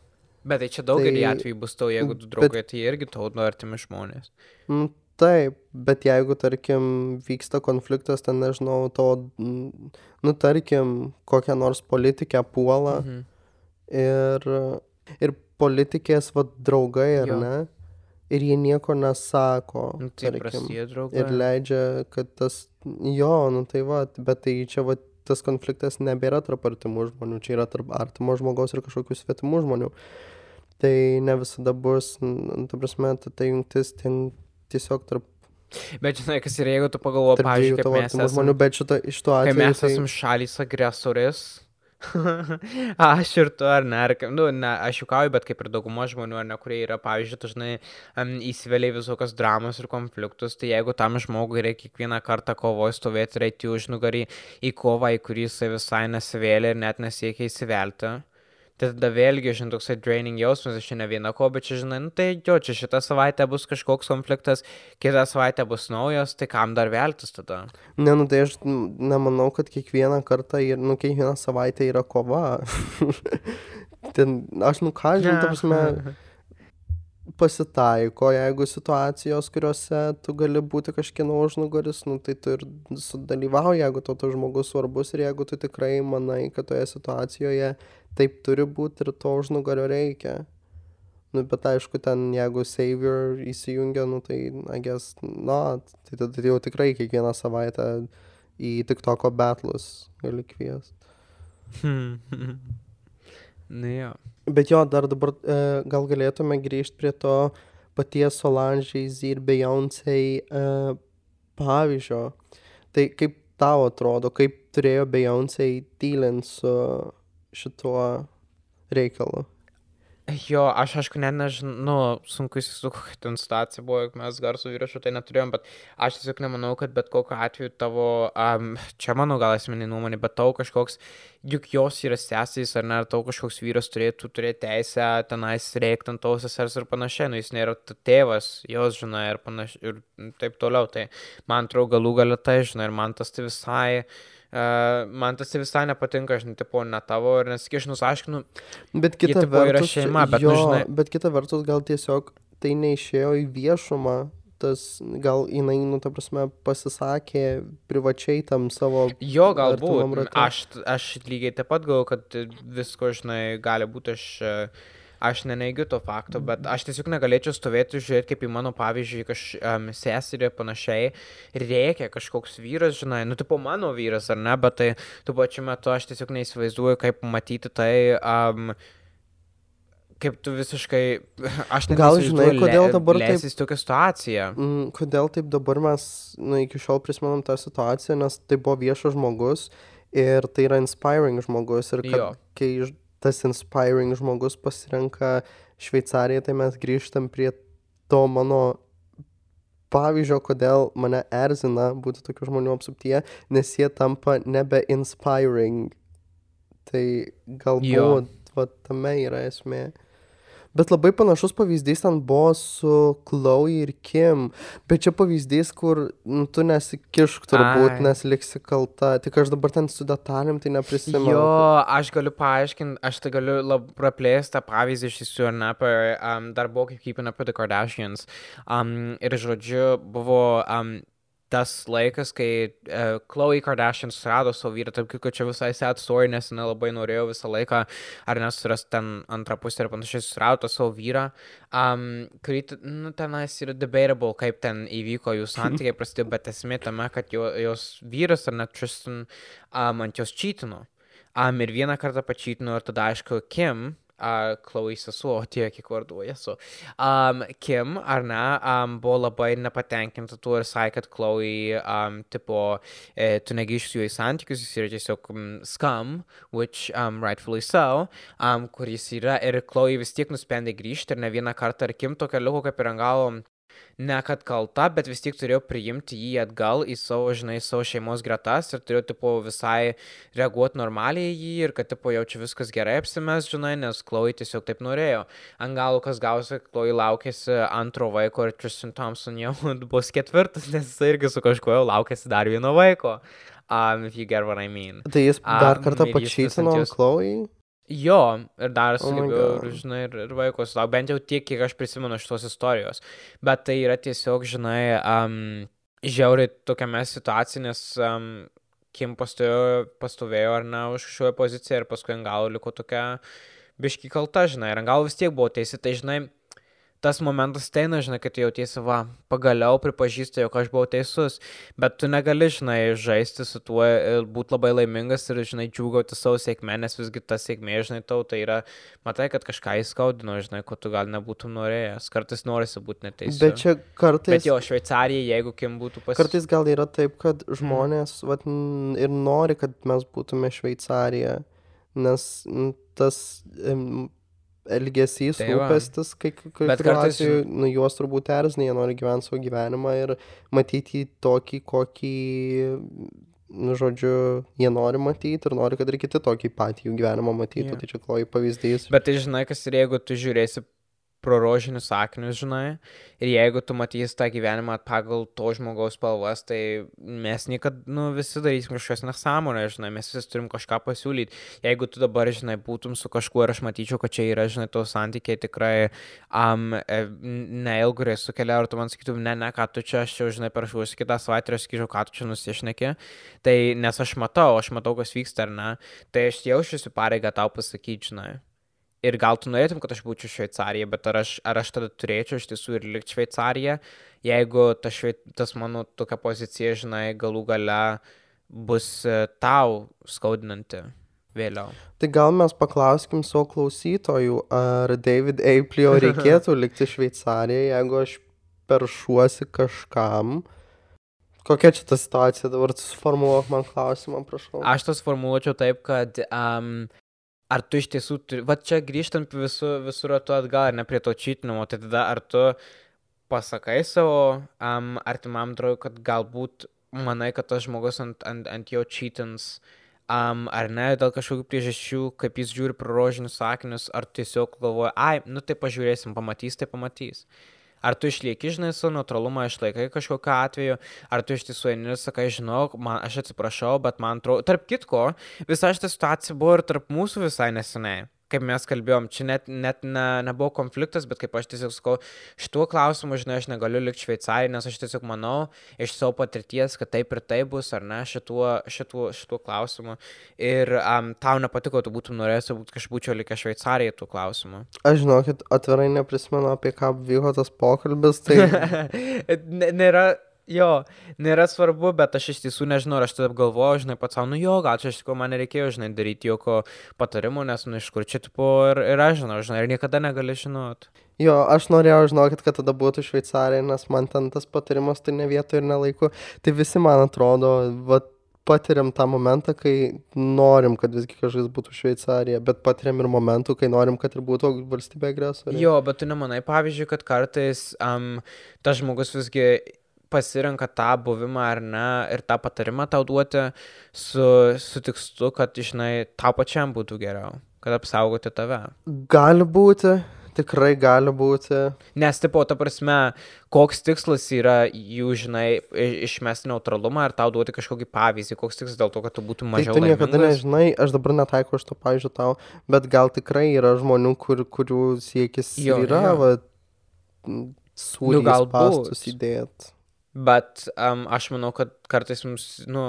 Bet tai čia daugelį Tai- atvejų bus tau, jeigu du bet- draugai, tai irgi tau nu artimi žmonės. Mm, Taip, bet jeigu, tarkim, vyksta konfliktas, ten nežinau, to, nu, tarkim, kokią nors politikę puola Mhm. ir, ir politikės, vad, draugai, ar Jo. ne, ir jie nieko nesako, Nu, tai tarkim, ir leidžia, kad tas, jo, nu tai va, bet tai čia, va, tas konfliktas nebėra tarp artimų žmonių, čia yra tarp artimo žmogaus ir kažkokių svetimų žmonių. tai ne visada bus, n- ta prasme, ta, ta jungtis ten tiesiog tarp, Bet žinai, kas yra, jeigu tu pagalvoji, pavyzdžiui, kaip mes esame žmonių, bet šito, iš to kai atveju. mes Tai, esam šalys agresorės. aš ir tu, ar ne, ar, nu, ne, aš juokauju, bet kaip ir dauguma žmonių, ar ne, kurie yra, pavyzdžiui, dažnai um, įsivelia į visokias dramas ir konfliktus, tai jeigu tam žmogui reikia kiekvieną kartą kovoje stovėti ir eiti už nugarį į kovą, į kurį jisai visai nesivėlė ir net nesiekia įsivelti. Tai tada vėlgi, žinai, toksai draining jausmas, aš ne viena ko, bet čia, žinai, nu, tai jo, čia šitą savaitę bus kažkoks konfliktas, kitą savaitę bus naujas, tai kam dar veltis tada? ne, nu, tai aš nemanau, kad kiekvieną kartą, ir, nu, kiekvieną savaitę yra kova. ten, aš, nu, ką žinau, ta prasme, pasitaiko, jeigu situacijos, kuriuose tu gali būti kažkieno užnugaris, nu, tai tu ir sudalyvauji, jeigu tau tas žmogus svarbus ir jeigu tu tikrai manai, kad toje situacijoje taip turi būti ir to užnugario reikia. Nu, bet aišku, ten jeigu savior įsijungia, nu, tai, I guess, na, tai tada jau tikrai kiekvieną savaitę į tik toko betlus gali kviesti. nu jo. Bet jo, dar dabar e, gal galėtume grįžti prie to paties Solange, Z ir Beyoncé e, pavyzdžio. Tai kaip tau atrodo, kaip turėjo Beyoncé tylint su šituo reikalu? Jo, aš aišku, net nežinau, nu, sunku įsivaizduoti, kokia ten situacija buvo, juk mes garsų įrašų tai neturėjom, bet aš tiesiog nemanau, kad bet kokiu atveju tavo, um, čia mano gal asmeninė nuomonė, bet tau kažkoks, juk jos yra seserys, ar ne, ar tau kažkoks vyras turėtų turėti teisę tenais reikti ant tavo sesers ir panašiai, nu jis nėra tėvas, jos, žinai, ir panašiai, ir taip toliau, tai man atrodo galų galę tai, žinai, ir man tas tai visai... Uh, man tas tai visai nepatinka, žinai, tipo, ne tavo ir nesikišinus, aišku, nu, Bet kita tipo yra vertus, šeima, bet, nu, jo, žinai- bet kita vertus gal tiesiog tai neišėjo į viešumą. Tas gal jinai, nu, ta prasme, pasisakė privačiai tam savo Jo, galbūt. Aš, aš lygiai taip pat galvoju, kad visko, žinai, gali būti, aš, e, aš neneigiu to fakto, bet aš tiesiog negalėčiau stovėti ir žiūrėti, kaip į mano, pavyzdžiui, kaž, um, seserį panašiai, reikia kažkoks vyras, žinai, nu, tipo mano vyras, ar ne, bet tai tuo pačiu metu aš tiesiog neįsivaizduoju, kaip matyti tai, um, kaip tu visiškai, aš Gal žinai, kodėl dabar taip- leisis tokią situaciją. Mm, kodėl taip dabar mes nu, iki šiol prisimenam tą situaciją, nes tai buvo viešas žmogus ir tai yra inspiring žmogus. Ir kad, Jo. kai tas inspiring žmogus pasirenka Šveicariją, tai mes grįžtam prie to mano pavyzdžio, kodėl mane erzina būti tokių žmonių apsuptyje, nes jie tampa nebe inspiring. Tai galbūt va, tame yra esmė. Bet labai panašus pavyzdys ten buvo su Chloe ir Kim. Bet čia pavyzdys, kur nu, tu nesikišk turbūt, Ai. nes liksi kalta. Tik aš dabar ten su detalėm tai neprisimenu. Jo, aš galiu paaiškinti, aš tai galiu lab, praplėsti tą pavyzdį iš ne, apie, um, dar buvo kaip Keeping Up with the Kardashians. Um, ir žodžiu, buvo um, tas laikas, kai uh, Chloe Kardashian surado savo vyrą, taip kaip čia visai sad story, nes jinai labai norėjo visą laiką, ar nesuras ten antrą pusę ir panašiai, surado savo vyrą, um, kurį, nu, tenais yra debatable, kaip ten įvyko jų santykiai prasidėjo, bet esmė tame, kad jo, jos vyras, ar net Tristan, um, ant jos čytino. Um, ir vieną kartą pačytino ir tada, aišku, Kim, uh, Chloe sesuo, tiek, kiek vardų esu. Um, Kim, ar ne, um, buvo labai nepatenkinta tuo ir sakė, kad Chloe, um, tipo, e, tu negrįžti su juo į santykius, jis yra tiesiog um, scum, which um, rightfully so, um, kur jis yra ir Chloe vis tiek nusprendė grįžti ir ne vieną kartą, ir Kim tokia liko kaip ir ant galo ne kad kalta, bet vis tiek turėjau priimti jį atgal į savo, žinai, savo šeimos gretas ir turėjau, tipo, visai reaguoti normaliai į jį ir kad, tipo, jau čia viskas gerai apsimes, žinai, nes Chloe tiesiog taip norėjo. Ant galo, kas gausi, Chloe laukėsi antro vaiko ir Tristan Thompson jau bus ketvirtas, nes jis irgi su kažkuo jau laukėsi dar vieno vaiko. Um, if you get what I mean. Tai jis dar Am, kartą pačytino Chloe. Jo, ir dar Oh sugebėjau, ir, žinai, ir, ir vaiko sulaukti, bent jau tiek, kiek aš prisimenu šitos istorijos. Bet tai yra tiesiog, žinai, um, žiauriai tokiame situacijoje, nes um, Kim pastovėjo, pastovėjo ar ne už šioje poziciją ir paskui ant galo liko tokia biški kalta, žinai, ir ant galo vis tiek buvo teisė, tai žinai, tas momentas teina, žinai, kad jautiesi, va, pagaliau pripažįsti, jog aš buvau teisus, bet tu negali, žinai, žaisti su tuo ir būti labai laimingas ir, žinai, džiūgauti savo sėkmę, nes visgi ta sėkmė, žinai, tau tai yra, matai, kad kažką įskaudino, žinai, ko tu gal nebūtum norėjęs, kartais norisi būti neteisus. Bet čia kartais... Bet jo, Šveicarija, jeigu kim būtų pas... Kartais gal yra taip, kad žmonės vat, n- ir nori, kad mes būtume Šveicarija, nes tas elgesys, Tai rūpestis, kai kai Bet kuriuo kartais- nu, juos turbūt erzina, jie nori gyventi savo gyvenimą ir matyti tokį, kokį, nu, žodžiu, jie nori matyti ir nori, kad ir kiti tokį patį jų gyvenimą matytų. Jo. Tai čia kloji pavyzdys. Bet tai žinai, kas ir jeigu tu žiūrėsi pro rožinius akinius, žinai, ir jeigu tu matysi tą gyvenimą pagal to žmogaus spalvas, tai mes niekada, nu, visi darysim kažkokias nesąmonės, žinai, mes visi turim kažką pasiūlyti. Jeigu tu dabar, žinai, būtum su kažkuo ir aš matyčiau, kad čia yra, žinai, to santykiai tikrai um, neilgurai sukelia, ar tu man sakytum, ne, ne, ką tu čia, aš čia, žinai, parašuosi kitą savaitę ir aš sakyčiau, ką tu čia nusišneki, tai nes aš matau, aš matau, kas vyksta, ar ne, tai aš jaučiuosi pareigą tau pasakyti, žinai. Ir gal tu norėtum, kad aš būčiau Šveicarija, bet ar aš, ar aš tada turėčiau iš tiesų ir likti Šveicarija, jeigu ta švei, tas mano tokia pozicija, žinai, galų gale bus e, tau skaudinanti vėliau. Tai gal mes paklauskim savo klausytojų, ar David Eiplio reikėtų likti Šveicarijoje, jeigu aš peršuosi kažkam. Kokia čia ta situacija dabar suformuoluok man klausimą, prašau. Aš tas formuluočiau taip, kad um, ar tu iš tiesų, turi, va čia grįžtant visur, visur tu atgal, ne prie to čytinimo, tai tada ar tu pasakai savo um, artimam draugui, kad galbūt manai, kad tas žmogus ant, ant, ant jo čytins, um, ar ne, dėl kažkokių priežasčių, kaip jis žiūri pro rožinius sakinius, ar tiesiog galvoja, ai, nu tai pažiūrėsim, pamatys, tai pamatys. Ar tu išlieki, žinai, savo neutralumą išlaikai kažkokiu atveju, ar tu iš tiesų eini ir sakai, žinok, man, aš atsiprašau, bet man atrodo, tarp kitko, visa šita situacija buvo ir tarp mūsų visai neseniai. Kaip mes kalbėjom, čia net, net ne, nebuvo konfliktas, bet kaip aš tiesiog sakau, šituo klausimu, žinai, aš negaliu likti Šveicarijoje, nes aš tiesiog manau iš savo patirties, kad taip ir taip bus, ar ne, šituo, šituo, šituo klausimu. Ir um, tau nepatiko, tu būtum norėjęs, kad aš būčiau likęs Šveicarijoje tuo klausimu. Aš žinokit, atvirai neprisimenu, apie ką vyko tas pokalbis, tai nėra, jo, nėra svarbu, bet aš iš tiesų nežinau, ar aš tada galvoju, žinai, pats savo, nu jo, gal čia iš tikrųjų man nereikėjo, žinai, daryti jokio patarimo, nes, nu, iš kur čia, tipo, ir, ir aš žinau, žinai, ir niekada negali žinot. jo, aš norėjau, žinokit, kad tada būtų Šveicarija, nes man ten tas patarimas tai ne vietoje ir nelaiku. Tai visi, man atrodo, va, patiriam tą momentą, kai norim, kad visgi kažkas būtų Šveicarija, bet patiriam ir momentų, kai norim, kad ir būtų valstybė agresorė. Jo, bet tu nemanai, pavyzdžiui, kad kartais um, tas žmogus visgi pasirenka tą buvimą ar ne ir tą patarimą tau duoti su, su tikslu, kad, žinai, tau pačiam būtų geriau, kad apsaugoti tave. Gali būti, tikrai gali būti. Nes, tipo, ta prasme, koks tikslas yra jų, žinai, išmesti neutralumą ar tau duoti kažkokį pavyzdį, koks tikslas dėl to, kad tu būtum Tai mažiau tu niekada laimingas? nežinai, aš dabar netaikau šito pavyzdžio tau, bet gal tikrai yra žmonių, kur, kurių siekis Jo, yra, jo. va, sūrį nu, galbūt. pastus įdėt. Bet um, aš manau, kad kartais mums, nu,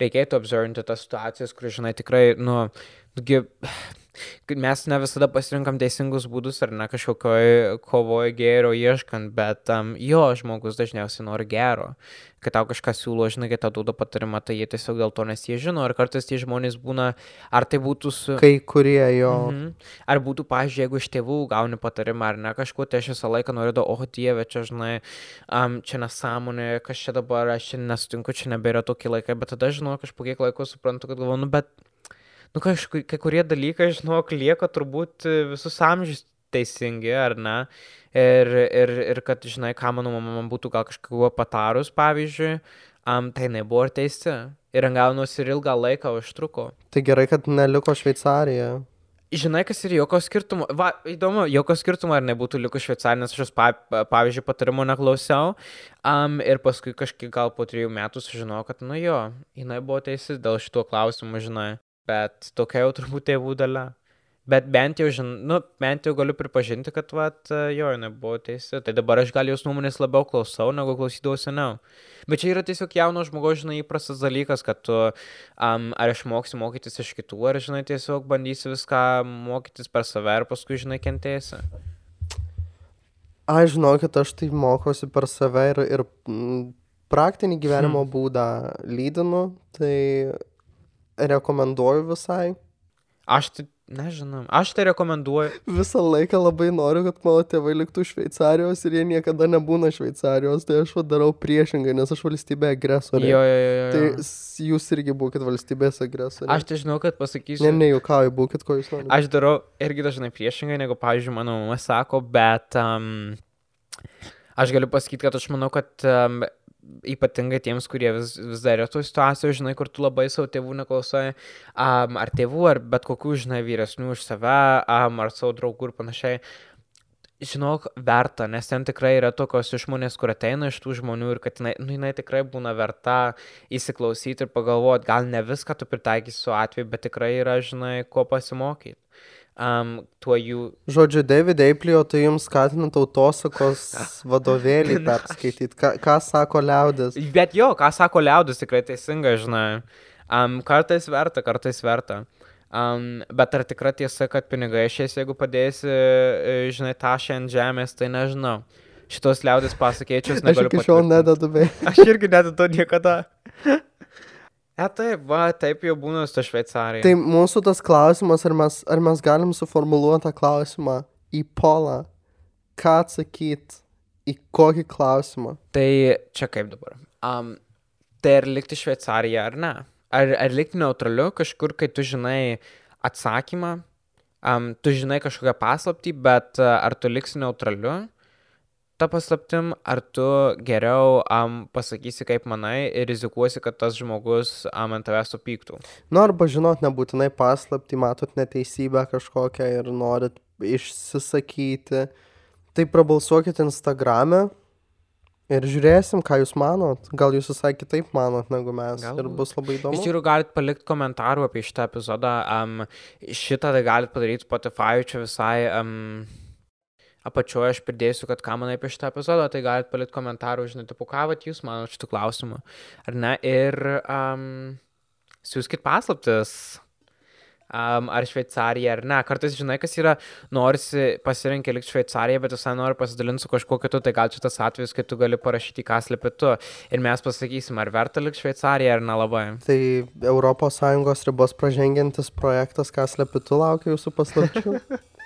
reikėtų observinti tas situacijas, kur, žinai, tikrai, nu, kad mes ne visada pasirinkam teisingus būdus ar ne kažkokioj kovoje gėrio ieškant, bet um, jo, žmogus dažniausiai nori gero. Kai tau kažką siūlo, žinai, kai tau duoda patarimą, tai jie tiesiog dėl to nes jie žino. Ir kartais tie žmonės būna, ar tai būtų su... Kai kurie jo. Mhm. Ar būtų, pažiūrėjau, jeigu iš tėvų gauni patarimą ar ne kažkuo, tai aš visą laiką norėdavau, o dieve, čia, žinai, um, čia nesąmonė, kas čia dabar, aš čia nesutinku, čia nebėra tokie laikai, bet tada, žinau, aš po kiek laiko suprantu, kad galvoju, nu, bet, nu, kažkai, kai kurie dalykai, žinok, lieka turbūt e, visus amžius teisingi, ar ne? Ir, ir, ir kad, žinai, ką mano mama man būtų gal kažkuo patarus, pavyzdžiui, um, tai jinai buvo ir teisi. Ir gaunos ir ilgą laiką užtruko. Tai gerai, kad neliko Šveicarija. Žinai, kas ir jokio skirtumo. Va, įdomu, jokio skirtumo ar nebūtų likus šveicarinė, nes aš jos, pa, pa- pavyzdžiui, patarimo neklausiau. Um, ir paskui kažkiek gal po trijų metų sužinojau, kad, nu jo, jinai buvo teisi dėl šituo klausimu, žinai. Bet tokia jau turbūt tėvų dalia. Bet bent jau, žin, nu, bent jau galiu pripažinti, kad, vat, jo, jinai buvo teisi. Tai dabar aš gal jos nuomonės labiau klausau, negu klausydavau seniau. Bet čia yra tiesiog jauno žmogaus, žinai, įprastas dalykas, kad tu um, ar išmoksi mokytis iš kitų, ar, žinai, tiesiog bandysi viską mokytis per save ir paskui, žinai, kentėsi. Aš žinau, kad aš tai mokosi per save ir, ir praktinį gyvenimo hmm. būdą lydinu, tai rekomenduoju visai. Aš tai, nežinau, aš tai rekomenduoju. Visą laiką labai noriu, kad mano tėvai liktų Šveicarijos ir jie niekada nebūna Šveicarijos, tai aš darau priešingai, nes aš valstybė agresorė. Jo, jo, jo. jo. Tai jūs irgi būkite valstybės agresorė. Aš tai žinau, kad pasakysiu. Ne, nejuokauju, būkite, ko jūs norite. Aš darau irgi dažnai priešingai, negu, pavyzdžiui, mano mama sako, bet um, aš galiu pasakyti, kad aš manau, kad um, ypatingai tiems, kurie vis, vis dar yra tų situacijų, žinai, kur tu labai savo tėvų neklausai, um, ar tėvų, ar bet kokių, žinai, vyresnių už save, um, ar savo draugų ir panašiai. Žinok, verta, nes ten tikrai yra tokios išmonės, kur ateina iš tų žmonių ir kad jinai, nu, jinai tikrai būna verta įsiklausyti ir pagalvoti, gal ne viską tu pritaikysi su atveju, bet tikrai yra, žinai, ko pasimokyti. Um, tuo jų Žodžiu, David Eiplio, tai jums skatina tautosakos vadovėlį perskaityti. Ką, ką sako liaudis? Bet jo, ką sako liaudis, tikrai teisinga, žinai. Um, kartais verta, kartais verta. Um, bet ar tikra tiesa, kad pinigai išės, jeigu padėsi, e, žinai, tašę ant žemės, tai nežinau. Šitos liaudis pasakėčius Aš negaliu iki šiol nededu bei. Aš irgi nededu niekada. E taip, va, taip jau būna su Šveicarija. Tai mūsų tas klausimas, ar mes, ar mes galim suformuluoti tą klausimą į polą, ką atsakyti į kokį klausimą. Tai čia kaip dabar. Um, tai ar likti Šveicarija ar ne? Ar, ar likti neutraliu kažkur, kai tu žinai atsakymą, um, tu žinai kažkokią paslaptį, bet uh, ar tu liksi neutraliu? Ta paslaptim, ar tu geriau um, pasakysi, kaip manai, ir rizikuosi, kad tas žmogus um, ant tavęs supyktų. Nu, arba žinot, nebūtinai paslapti, matot neteisybę kažkokią ir norit išsisakyti. Tai prabalsuokit Instagram'e ir žiūrėsim, ką jūs manot. Gal jūs visai kitaip manot negu mes. Galbūt. Ir bus labai Iš įdomu. tikrųjų, galite palikti komentarų apie šitą epizodą. Um, šitą tai galite padaryti Spotify, čia visai um, apačioje aš pridėsiu, kad ką manai apie šitą epizodą, tai galite palikti komentarų, žinai, tipo, ką vat jūs manote šitų klausimų. Ar ne? Ir um, siūskit paslaptis. Um, ar Šveicarija, ar ne. Kartais žinai, kas yra, norisi pasirinkti likti Šveicariją, bet visai nori pasidalinti su kažkuo kitu, tai gal šitas atvejis, kai tu gali parašyti, ką slepi tu. Ir mes pasakysim, ar verta likti Šveicariją, ar nelabai. Tai ES ribos pražengiantis projektas, ką slepitu laukia jūsų paslapčių.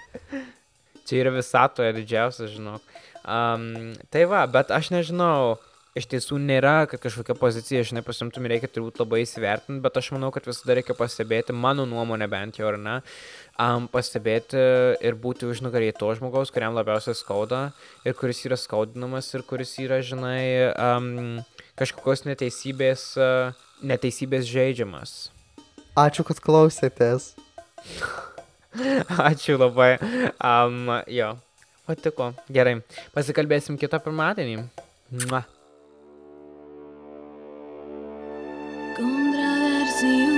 Čia yra visatoje didžiausia, žinok. Um, tai va, bet aš nežinau, iš tiesų nėra, kad kažkokia pozicija, žinai, pasimtum reikia turbūt labai įsivertinti, bet aš manau, kad visada reikia pastebėti, mano nuomonė bent jau, ar ne, um, pastebėti ir būti užnugarėje to žmogaus, kuriam labiausiai skauda ir kuris yra skaudinamas ir kuris yra, žinai, um, kažkokios neteisybės, uh, neteisybės žaidžiamas. Ačiū, kad klausėtės. Ačiū labai. Um, jo, patiko. Gerai. Pasikalbėsim kitą pirmadienį. Mua. Controversial.